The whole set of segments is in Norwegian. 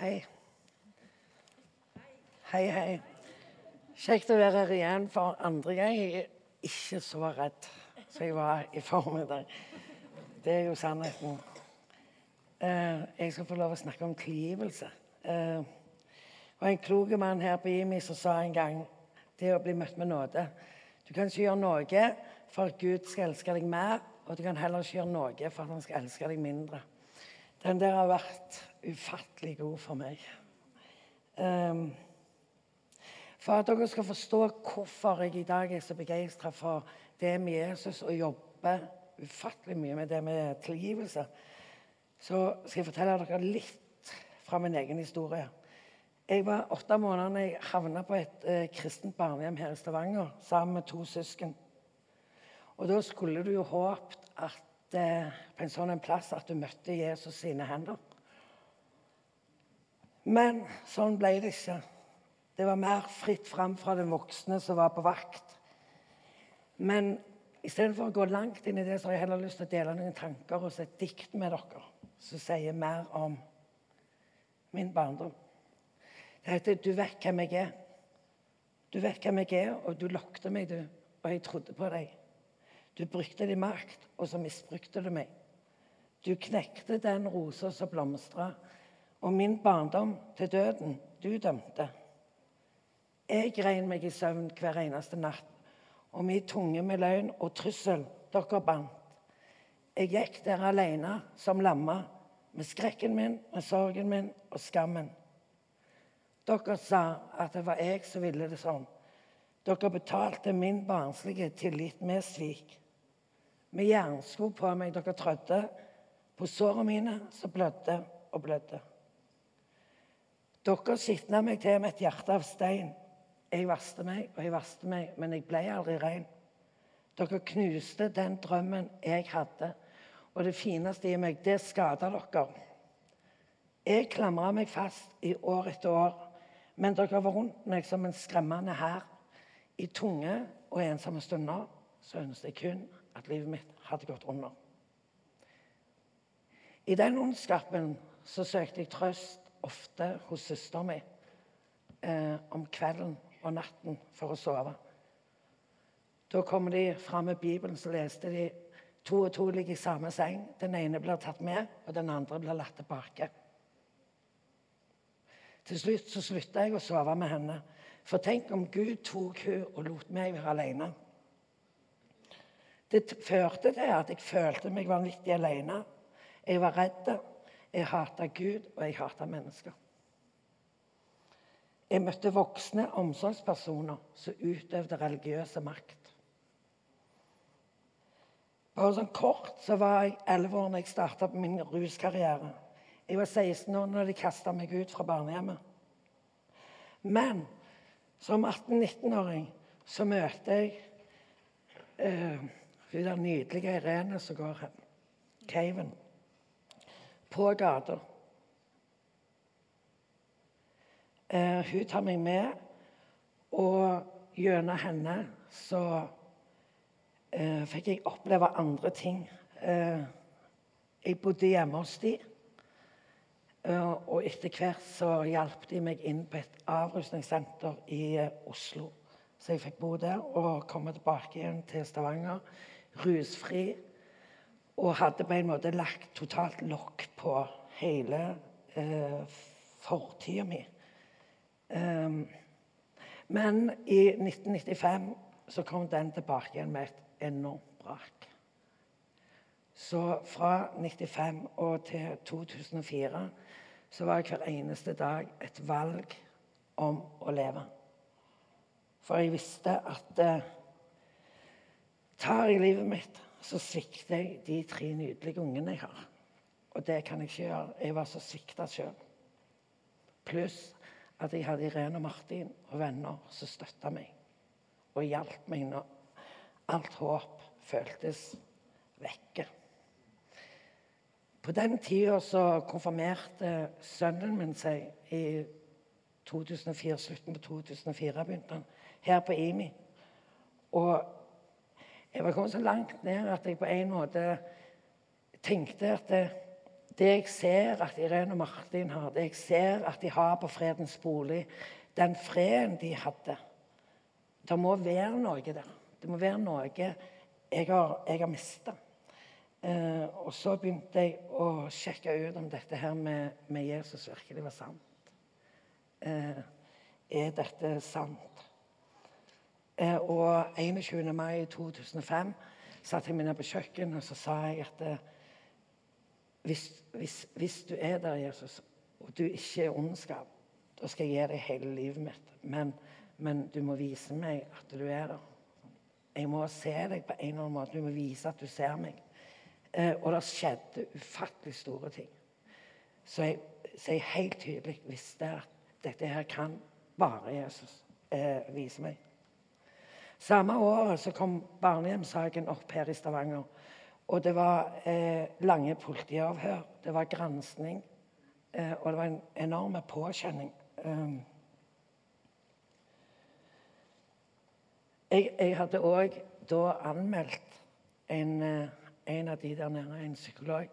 Hei. Hei, hei. Kjekt å være her igjen for andre gang. Jeg er ikke så redd som jeg var i formiddag. Det er jo sannheten. Eh, jeg skal få lov å snakke om tilgivelse. Eh, det var en klok mann her på IMI som sa en gang det å bli møtt med nåde. Du kan ikke gjøre noe for at Gud skal elske deg mer, og du kan heller ikke gjøre noe for at han skal elske deg mindre. Den der har vært ufattelig god for meg. Um, for at dere skal forstå hvorfor jeg i dag er så begeistra for det med Jesus og jobber ufattelig mye med det med tilgivelse, så skal jeg fortelle dere litt fra min egen historie. Jeg var åtte måneder da jeg havna på et eh, kristent barnehjem her i Stavanger sammen med to søsken. Og da skulle du jo håpet at på en sånn plass at du møtte Jesus sine hender. Men sånn ble det ikke. Det var mer fritt fram fra den voksne som var på vakt. Men istedenfor å gå langt inn i det, så har jeg heller lyst til å dele noen tanker og et dikt med dere som sier mer om min barndom. Det heter 'Du vet hvem jeg er'. Du vet hvem jeg er, og du lokte meg, du, og jeg trodde på deg. Du brukte din makt, og så misbrukte du meg. Du knekte den rosa som blomstra, og min barndom til døden du dømte. Jeg grein meg i søvn hver eneste natt, og min tunge med løgn og trussel dere bandt. Jeg gikk der alene som lamma, med skrekken min, med sorgen min og skammen. Dere sa at det var jeg som ville det sånn. Dere betalte min barnslige tillit med svik. Med jernsko på meg dere trødde på sårene mine som blødde og blødde. Dere skitna meg til med et hjerte av stein. Jeg vaste meg og jeg vaste meg, men jeg ble aldri ren. Dere knuste den drømmen jeg hadde, og det fineste i meg, det skada dere. Jeg klamra meg fast i år etter år, men dere var rundt meg som en skremmende hær. I tunge og ensomme stunder så ønsket jeg kun at livet mitt hadde gått under. I den ondskapen så søkte jeg trøst ofte hos søsteren min eh, om kvelden og natten for å sove. Da kommer de fram med Bibelen, så leste de to og to ligger i samme seng. Den ene blir tatt med, og den andre blir latt tilbake. Til slutt så slutta jeg å sove med henne. For tenk om Gud tok hun og lot meg være alene. Det førte til at jeg følte meg vanvittig alene. Jeg var redd. Jeg hata Gud, og jeg hata mennesker. Jeg møtte voksne omsorgspersoner som utøvde religiøse makt. Bare sånn kort så var jeg 11 år da jeg starta min ruskarriere. Jeg var 16 år da de kasta meg ut fra barnehjemmet. Men som 18-19-åring så møter jeg uh, hun der nydelige Irene som går her. Caven på gata. Eh, hun tar meg med, og gjennom henne så eh, fikk jeg oppleve andre ting. Eh, jeg bodde hjemme hos dem. Eh, og etter hvert så hjalp de meg inn på et avrusningssenter i eh, Oslo. Så jeg fikk bo der og komme tilbake igjen til Stavanger rusfri og hadde på en måte lagt totalt lokk på hele eh, fortida mi. Um, men i 1995 så kom den tilbake igjen med et enormt brak. Så fra 1995 og til 2004 så var hver eneste dag et valg om å leve. For jeg visste at eh, tar jeg livet mitt så svikter jeg de tre nydelige ungene jeg har. Og det kan jeg ikke gjøre. Jeg var så svikta sjøl. Pluss at jeg hadde Irene og Martin og venner som støtta meg og hjalp meg når alt håp føltes vekke. På den tida så konfirmerte sønnen min seg i 2004, slutten på 2004 begynte han, her på IMI. Og jeg var kommet så langt ned at jeg på en måte tenkte at det, Det jeg ser at Irene og Martin har, det jeg ser at de har på Fredens bolig, den freden de hadde Det må være noe der. Det må være noe jeg har, jeg har mista. Eh, og så begynte jeg å sjekke ut om dette her med, med Jesus virkelig var sant. Eh, er dette sant? Eh, og 21. mai 2005 satt jeg meg ned på kjøkkenet og så sa jeg at eh, hvis, hvis, hvis, du er der, Jesus, og du ikke er ondskap, da skal jeg gi deg hele livet mitt. Men, men du må vise meg at du er der. Jeg må se deg på en eller annen måte. Du må vise at du ser meg. Eh, og det skjedde ufattelig store ting. Så jeg, så jeg helt tydelig visste at dette her kan bare Jesus vise meg. Samme året så kom barnehjemssaken opp her i Stavanger. Og det var eh, lange politiavhør, det var gransking, eh, og det var en enorm påkjenning. Um, jeg, jeg, hadde òg da anmeldt en eh, en av de der nede, en psykolog,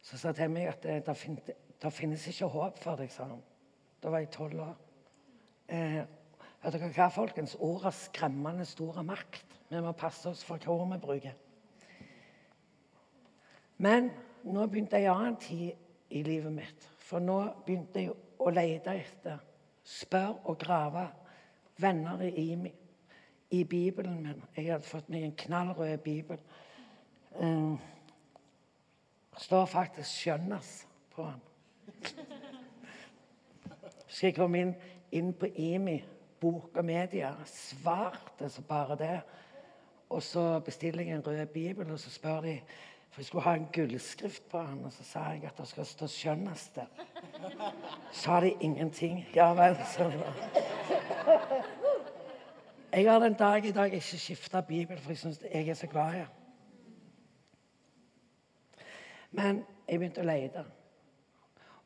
som sa til meg at finnes, det finnes ikke håp for deg, sa han. Da var jeg tolv år. Eh, vet dere hva, folkens? Ord har skremmende stor makt. Vi må passe oss for hva ord vi bruker. Men nå begynte en annen tid i livet mitt. For nå begynte jeg å lete etter, spørre og grave venner i, i Bibelen min. Jeg hadde fått meg en knallrød bibel um, står faktisk 'skjønnes' på den. Så jeg kom inn, inn på IMI, bok og media, svarte så bare det. Og så bestiller jeg en rød bibel, og så spør de For jeg skulle ha en gullskrift på den, og så sa jeg at det skal stå 'Skjønneste'. Sa de ingenting. Ja vel, så Jeg har den dag i dag ikke skifta bibel, for jeg syns jeg er så glad i den. Men jeg begynte å lete.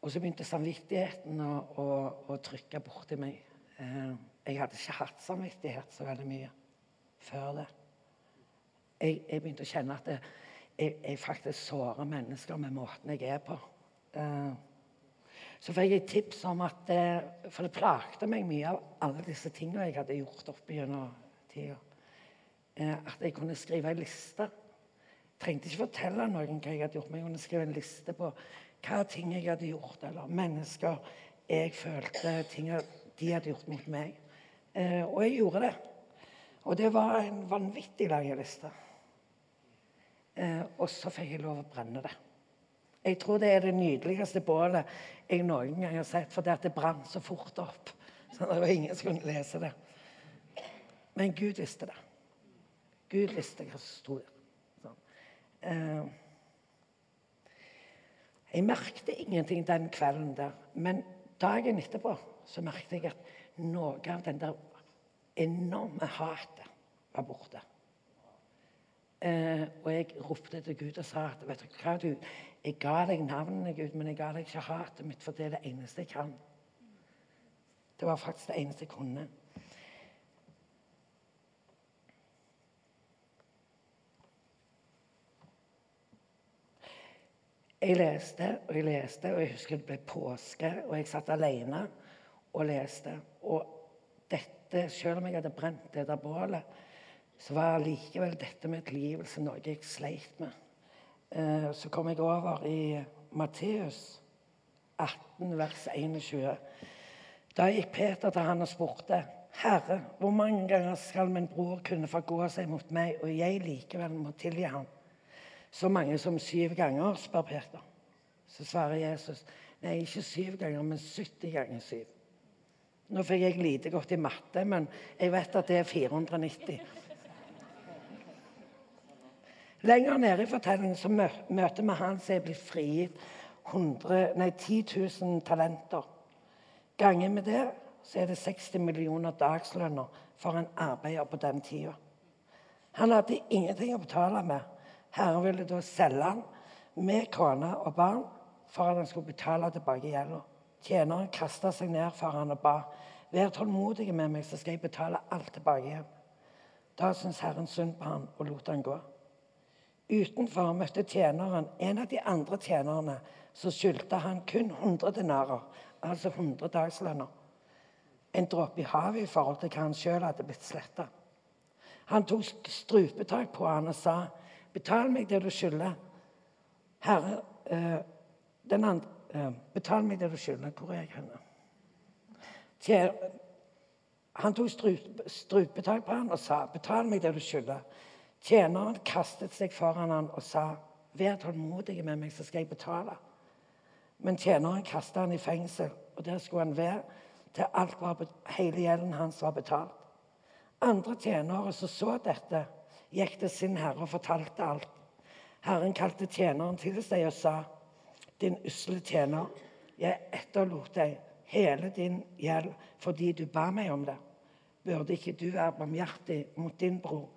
Og så begynte samvittigheten å, å, å trykke borti meg. Eh, jeg hadde ikke hatt samvittighet så veldig mye før det. Jeg, jeg begynte å kjenne at det, jeg, jeg, faktisk sårer mennesker med måten jeg er på. Uh, så fikk jeg tips om at For det plagte meg mye av alle disse tingene jeg hadde gjort opp gjennom tida. Uh, at jeg kunne skrive ei liste trengte ikke fortelle noen hva jeg hadde gjort, men jeg kunne skrive en liste på hva ting jeg hadde gjort, eller mennesker jeg følte ting de hadde gjort mot meg. Eh, og jeg gjorde det. Og det var en vanvittig lang liste. Eh, og så fikk jeg lov å brenne det. Jeg tror det er det nydeligste bålet jeg noen gang har sett, for det det brant så fort opp. Så det var ingen som kunne lese det. Men Gud visste det. Gud visste hva som sto der. Eh, jeg merket ingenting den kvelden der, men dagen etterpå så merket jeg at noe av den der enorme hatet var borte. Eh, og jeg ropte til Gud og sa at vet du hva, du, jeg ga deg navnet, Gud, men jeg ga deg ikke hatet mitt, for det er det eneste jeg kan. Det var faktisk det eneste jeg kunne. Jeg leste og jeg leste, og jeg husker det ble påske, og jeg satt alene og leste. Og dette, selv om jeg hadde brent det der bålet, så var likevel dette med tilgivelse noe jeg sleit med. Eh, så kom jeg over i Matteus 18, vers 21. Da gikk Peter til han og spurte, 'Herre, hvor mange ganger skal min bror kunne forgå seg mot meg, og jeg likevel må tilgi ham?' Så mange som syv ganger, spør Peter. Så svarer Jesus nei, ikke syv ganger, men 70 ganger syv. Nå fikk jeg lite godt i matte, men jeg vet at det er 490. Lenger nede i fortellingen så møter vi han som er blitt frigitt 100, nei, 10 000 talenter. Ganger med det så er det 60 millioner dagslønner for en arbeider på den tida. Han hadde ingenting å betale med. Herren ville da selge han med kone og barn for at han skulle betale tilbake gjelda. Tjeneren kasta seg ned for han og ba. Vær tålmodig med meg, så skal jeg betale alt tilbake igjen. Da syntes Herren synd på han og lot han gå. Utenfor møtte tjeneren en av de andre tjenerne så skyldte han kun 100 denarer, altså 100 dagslønner. En dråpe i havet i forhold til hva han sjøl hadde blitt sletta. Han tok strupetak på han og sa, 'Betal meg det du skylder.' Herre, øh, den andre, betal meg det du skylder. Hvor er jeg henne? Han tok strupetak på han og sa, 'Betal meg det du skylder.' Tjeneren kastet seg foran han og sa, 'Vær tålmodig med meg, så skal jeg betale.' Men tjeneren kastet han i fengsel, og der skulle han være til alt var, hele gjelden hans var betalt. Andre tjenere som så dette, gikk til sin herre og fortalte alt. Herren kalte tjeneren til seg og sa, 'Din usle tjener, jeg etterlot deg hele din gjeld fordi du ba meg om det.' Burde ikke du være barmhjertig mot din bror?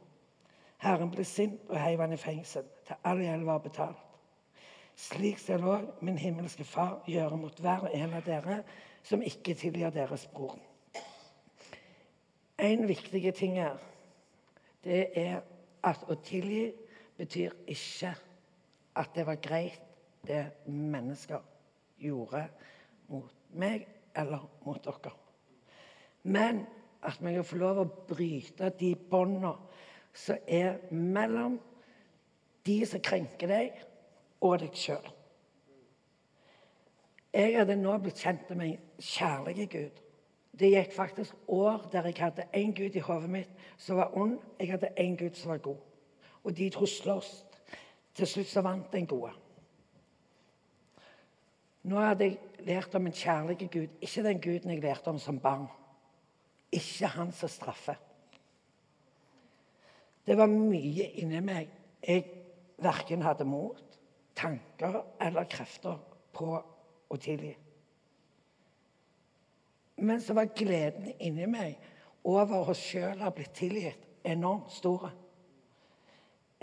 Herren ble sint og heiv han i fengsel til all gjeld var betalt. Slik skal òg min himmelske Far gjøre mot hver og en av dere som ikke tilgir deres bror. En viktig ting her, det er at å tilgi betyr ikke at det var greit, det mennesker gjorde mot meg eller mot dere. Men at vi kan få lov å bryte de båndene som er mellom de som krenker deg, og deg sjøl. Jeg hadde nå blitt kjent med en kjærlig Gud. Det gikk faktisk år der jeg hadde én Gud i hodet mitt som var ond. Jeg hadde én Gud som var god. Og de to sloss. Til slutt så vant den gode. Nå hadde jeg lært om en kjærlig Gud, ikke den guden jeg lærte om som barn. Ikke han som straffer. Det var mye inni meg jeg verken hadde mot, tanker eller krefter på å tilgi. Men så var gleden inni meg over å sjøl ha blitt tilgitt, enormt stor.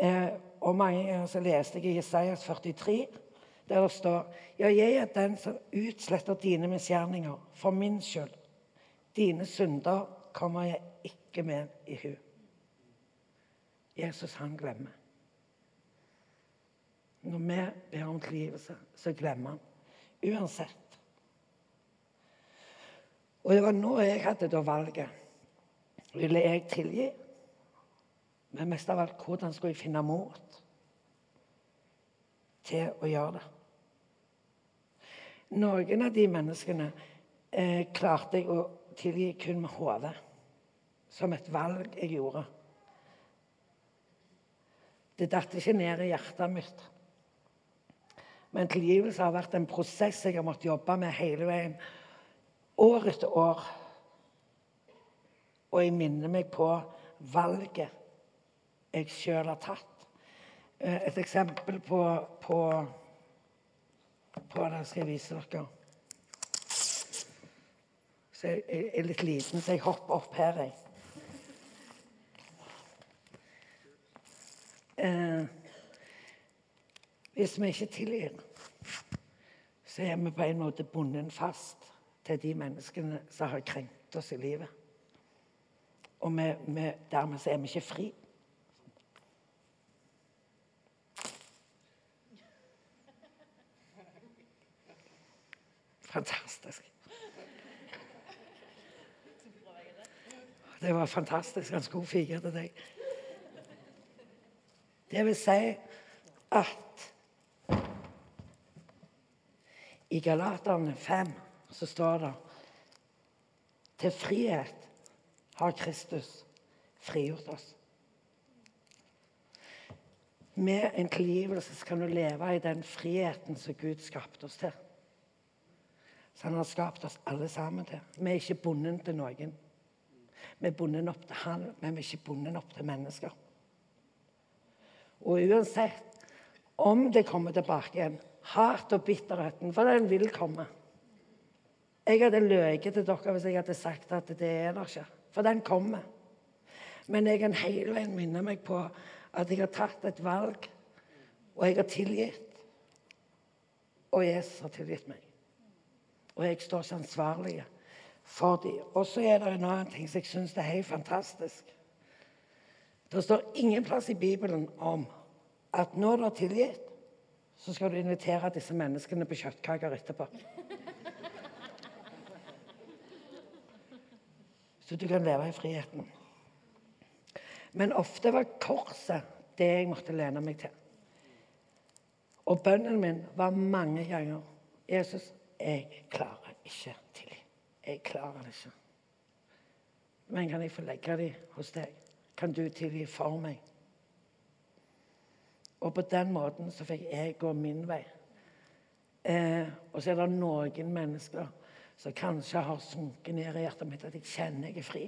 Eh, og mange ganger så leste jeg i Jesajas 43, der det står Ja, jeg er den som utsletter dine misgjerninger for min skyld. Dine synder kommer jeg ikke med i hu. Jesus, han glemmer. Når vi ber om tilgivelse, så glemmer han. Uansett. Og det var nå jeg hadde da valget. Ville jeg tilgi? Men mest av alt, hvordan skulle jeg finne mot til å gjøre det? Noen av de menneskene eh, klarte jeg å tilgi kun med hodet. Som et valg jeg gjorde. Det datt ikke ned i hjertet mitt. Men tilgivelse har vært en prosess jeg har måttet jobbe med hele veien. År etter år. Og jeg minner meg på valget jeg sjøl har tatt. Eh, et eksempel på, på, på det jeg. Så jeg er litt liten, så jeg hopper opp her, jeg. Eh, hvis vi ikke tilgir, så er vi på en måte bundet fast til de menneskene som har krenkt oss i livet. Og vi, vi, dermed så er vi ikke fri. Fantastisk. Det var fantastisk. Han skulle fire til deg. Det vil si at i Galaterne 5 så står det til frihet har Kristus frigjort oss. Med en tilgivelse kan du leve i den friheten som Gud skapte oss til. Så Han har skapt oss alle sammen til. Vi er ikke bundet til noen. Vi er bundet opp til Han, men vi er ikke bundet opp til mennesker. Og uansett om det kommer tilbake igjen hat og bitterheten, for den vil komme. Jeg hadde løyet til dere hvis jeg hadde sagt at det er der ikke. For den kommer. Men jeg kan hele veien minne meg på at jeg har tatt et valg, og jeg har tilgitt. Og Jesus har tilgitt meg. Og jeg står ikke ansvarlig for dem. Og så er det en annen ting som jeg syns er helt fantastisk. Det står ingen plass i Bibelen om at når du har tilgitt, så skal du invitere disse menneskene på kjøttkaker etterpå. Så du kan leve i friheten. Men ofte var korset det jeg måtte lene meg til. Og bønnen min var mange ganger Jesus, jeg klarer ikke tilgi. Jeg klarer det ikke. Men kan jeg få legge dem hos deg? Kan du tilgi for meg? Og på den måten så fikk jeg gå min vei. Eh, og så er det noen mennesker som kanskje har sunket ned i hjertet mitt at jeg kjenner jeg er fri.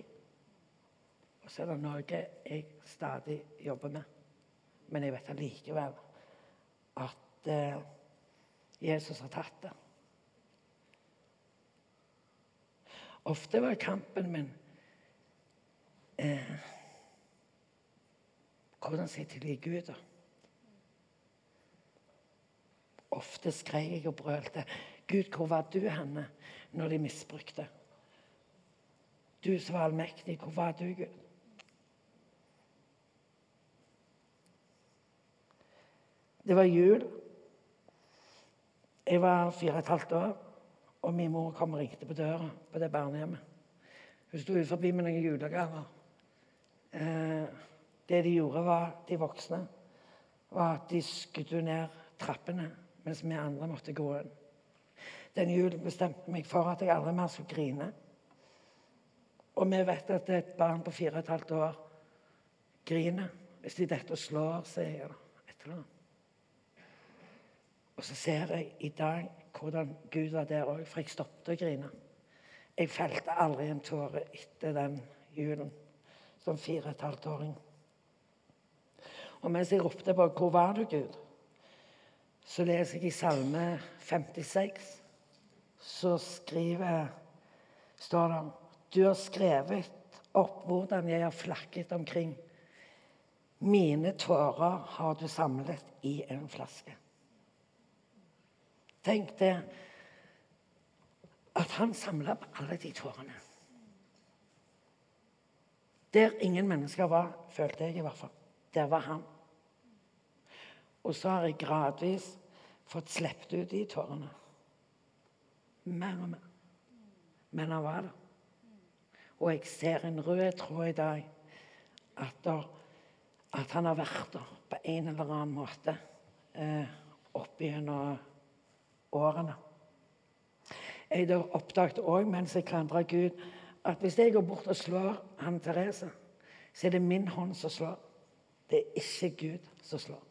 Og så er det noe jeg stadig jobber med. Men jeg vet allikevel at eh, Jesus har tatt det. Ofte var kampen min eh, Hvordan skal jeg tilgi Gud? da? Ofte skrek jeg og brølte. Gud, hvor var du henne når de misbrukte? Du som var allmektig, hvor var du, Gud? Det var jul. Jeg var fire og et halvt år, og min mor kom og ringte på døra på det barnehjemmet. Hun sto ut forbi med noen julegaver. Eh, det de gjorde, var de voksne, var at de skudde ned trappene mens vi andre måtte gå inn. Den julen bestemte meg for at jeg aldri mer skulle grine. Og vi vet at et barn på fire og et halvt år griner hvis de detter og slår seg eller et eller annet. Og så ser jeg i dag hvordan Gud var der òg, for jeg stoppet å grine. Jeg felte aldri en tåre etter den julen som fire og et halvt åring. Og mens jeg ropte på 'Hvor var du, Gud?' så leser jeg i Salme 56, så skriver, står det Du har skrevet opp hvordan jeg har flakket omkring. Mine tårer har du samlet i en flaske. Tenk det at han samla opp alle de tårene. Der ingen mennesker var, følte jeg i hvert fall. Der var han. Og så har jeg gradvis fått sluppet ut de tårene. Mer og mer. Men han var der. Og jeg ser en rød tråd i dag. At, der, at han har vært der på en eller annen måte eh, opp gjennom årene. Jeg har oppdaget òg mens jeg klandra Gud, at hvis jeg går bort og slår han Therese, så er det min hånd som slår. Det er ikke Gud som slår.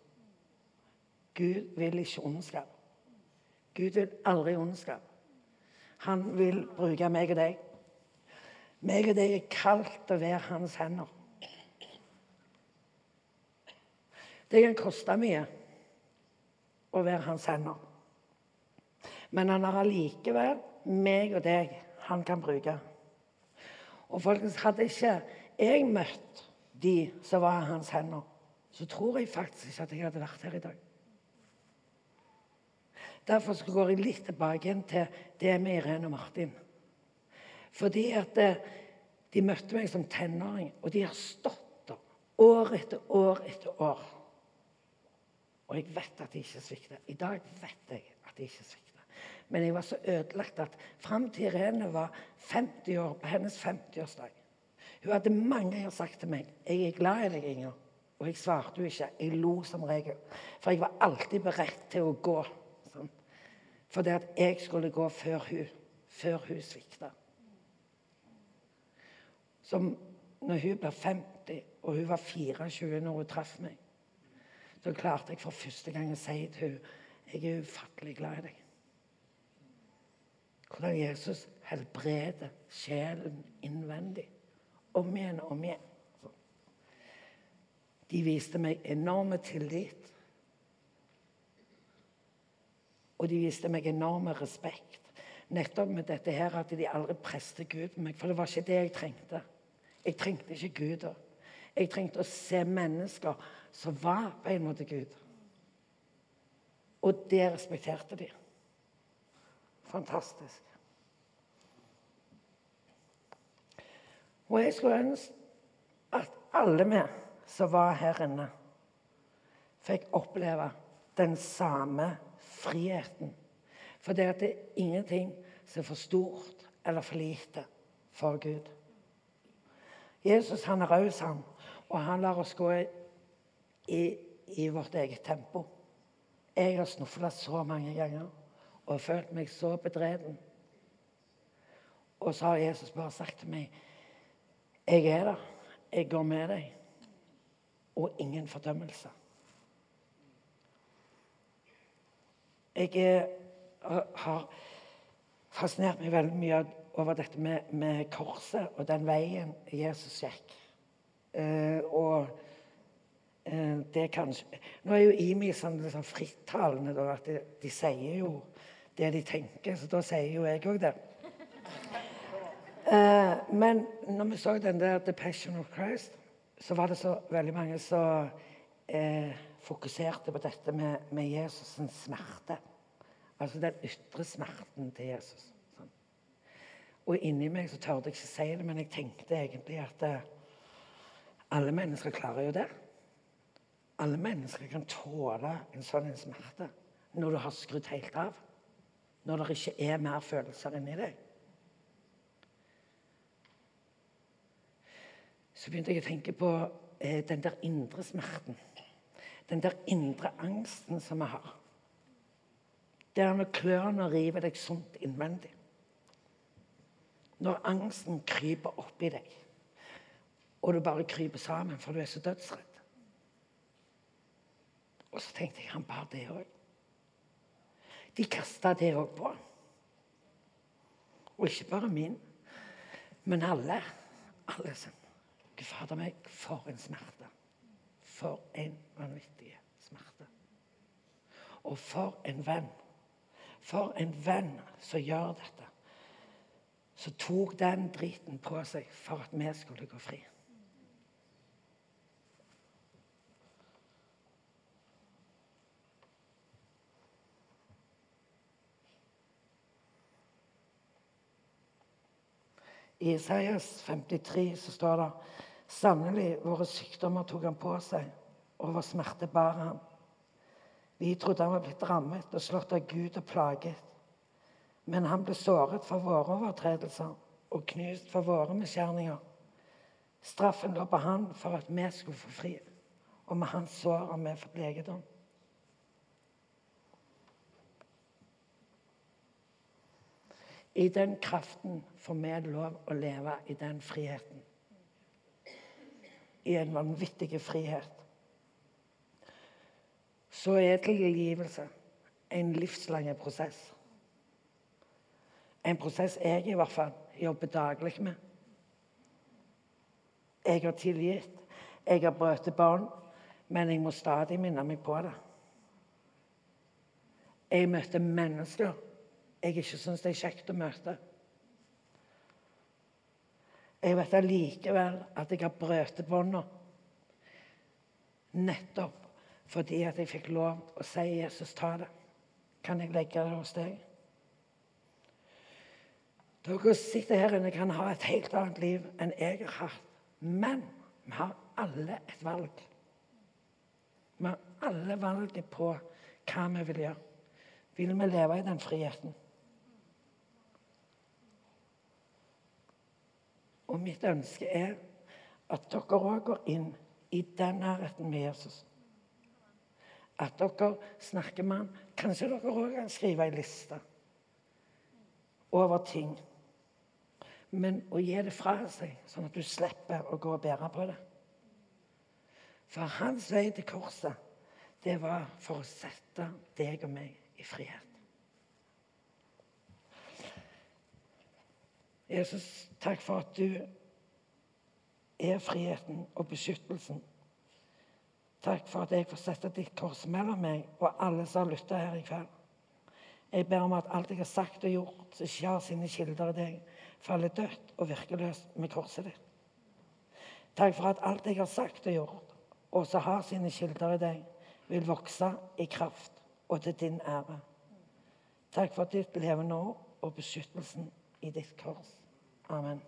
Gud vil ikke ondskap. Gud vil aldri ondskap. Han vil bruke meg og deg. Meg og deg er kalt å være hans hender. Det kan koste mye å være hans hender. Men han har allikevel meg og deg han kan bruke. Og folkens, hadde ikke jeg møtt de som var i hans hender, så tror jeg faktisk ikke at jeg hadde vært her i dag. Derfor går jeg litt tilbake igjen til det med Irene og Martin. Fordi at eh, de møtte meg som tenåring, og de har stått der år etter år etter år. Og jeg vet at de ikke svikter. I dag vet jeg at de ikke svikter. Men jeg var så ødelagt at fram til Irene var 50 år, på hennes 50-årsdag Hun hadde mange ganger sagt til meg 'Jeg er glad i deg, Inger'. Og jeg svarte jo ikke. Jeg lo som regel. For jeg var alltid beredt til å gå. Sånn. For det at jeg skulle gå før hun, før hun svikta. Som når hun ble 50, og hun var 24 når hun traff meg, så klarte jeg for første gang å si til hun, 'Jeg er ufattelig glad i deg'. Hvordan Jesus helbreder sjelen innvendig. Om igjen og om igjen. De viste meg enorme tillit. Og de viste meg enorme respekt. Nettopp med dette her at de aldri preste Gud på meg. For det var ikke det jeg trengte. Jeg trengte ikke Gud. Jeg trengte å se mennesker som var på en måte Gud. Og det respekterte de. Fantastisk. Og jeg skulle ønske at alle vi som var her inne, fikk oppleve den samme friheten. For det, er ingenting som er for stort eller for lite for Gud. Jesus han er raus, han, og han lar oss gå i, i vårt eget tempo. Jeg har snufla så mange ganger og følt meg så bedreden. Og så har Jesus bare sagt til meg jeg er der, jeg går med deg, og ingen fordømmelse. Jeg har fascinert meg veldig mye over dette med, med korset og den veien Jesus gikk. Eh, og eh, det kanskje Nå er jo IMI sånn sånn frittalende, da, at de, de, sier jo det de tenker, så da sier jo jeg òg det. Eh, men når vi så den der 'The Passion of Christ', så var det så veldig mange som eh, fokuserte på dette med, med Jesus' smerte. Altså den ytre smerten til Jesus. Sånn. Og inni meg så tørde jeg ikke si det, men jeg tenkte egentlig at eh, alle mennesker klarer jo det. Alle mennesker kan tåle en sånn en smerte når du har skrudd helt av. Når det ikke er mer følelser inni deg. Så begynte jeg å tenke på eh, den der indre smerten. Den der indre angsten som vi har. Der når klørne river deg sånt innvendig. Når angsten kryper oppi deg, og du bare kryper sammen, for du er så dødsredd. Og så tenkte jeg han bar det òg. De kasta det òg på. Og ikke bare min, men alle. Alle som Gud fader meg, for en smerte. For en vanvittig smerte. Og for en venn for en venn som gjør dette. Som tok den driten på seg for at vi skulle gå fri. I Isaias 53 så står det Sannelig, våre sykdommer tok han på seg, og vår smerte bar han. Vi trodde han var blitt rammet og slått av Gud og plaget. Men han ble såret for våre overtredelser og knust for våre misgjerninger. Straffen lå på han for at vi skulle få fri, og med hans sår har vi fått legedom. I den kraften får vi lov å leve i den friheten. I en vanvittig frihet så er tilgivelse en livslang prosess. En prosess jeg i hvert fall jobber daglig med. Jeg har tilgitt, jeg har brutt bånd, men jeg må stadig minne meg på det. Jeg møter mennesker jeg ikke syns det er kjekt å møte. Jeg vet allikevel at jeg har brutt båndene nettopp fordi at jeg fikk lov å si 'Jesus, ta det'. Kan jeg legge det hos deg? Dere sitter her inne kan ha et helt annet liv enn jeg har hatt. Men vi har alle et valg. Vi har alle valget på hva vi vil gjøre. Vil vi leve i den friheten? Og mitt ønske er at dere òg går inn i den nærheten med Jesus at dere snakker med ham. Kanskje dere òg kan skrive ei liste over ting. Men å gi det fra seg, sånn at du slipper å gå og bære på det. For hans vei til korset, det var for å sette deg og meg i frihet. Jesus, takk for at du er friheten og beskyttelsen Takk for at jeg får sette ditt kors mellom meg og alle som har lytta her i kveld. Jeg ber om at alt jeg har sagt og gjort som ikke har sine kilder i deg, faller dødt og virkeløst med korset ditt. Takk for at alt jeg har sagt og gjort, og som har sine kilder i deg, vil vokse i kraft og til din ære. Takk for ditt levende år og beskyttelsen i ditt kors. Amen.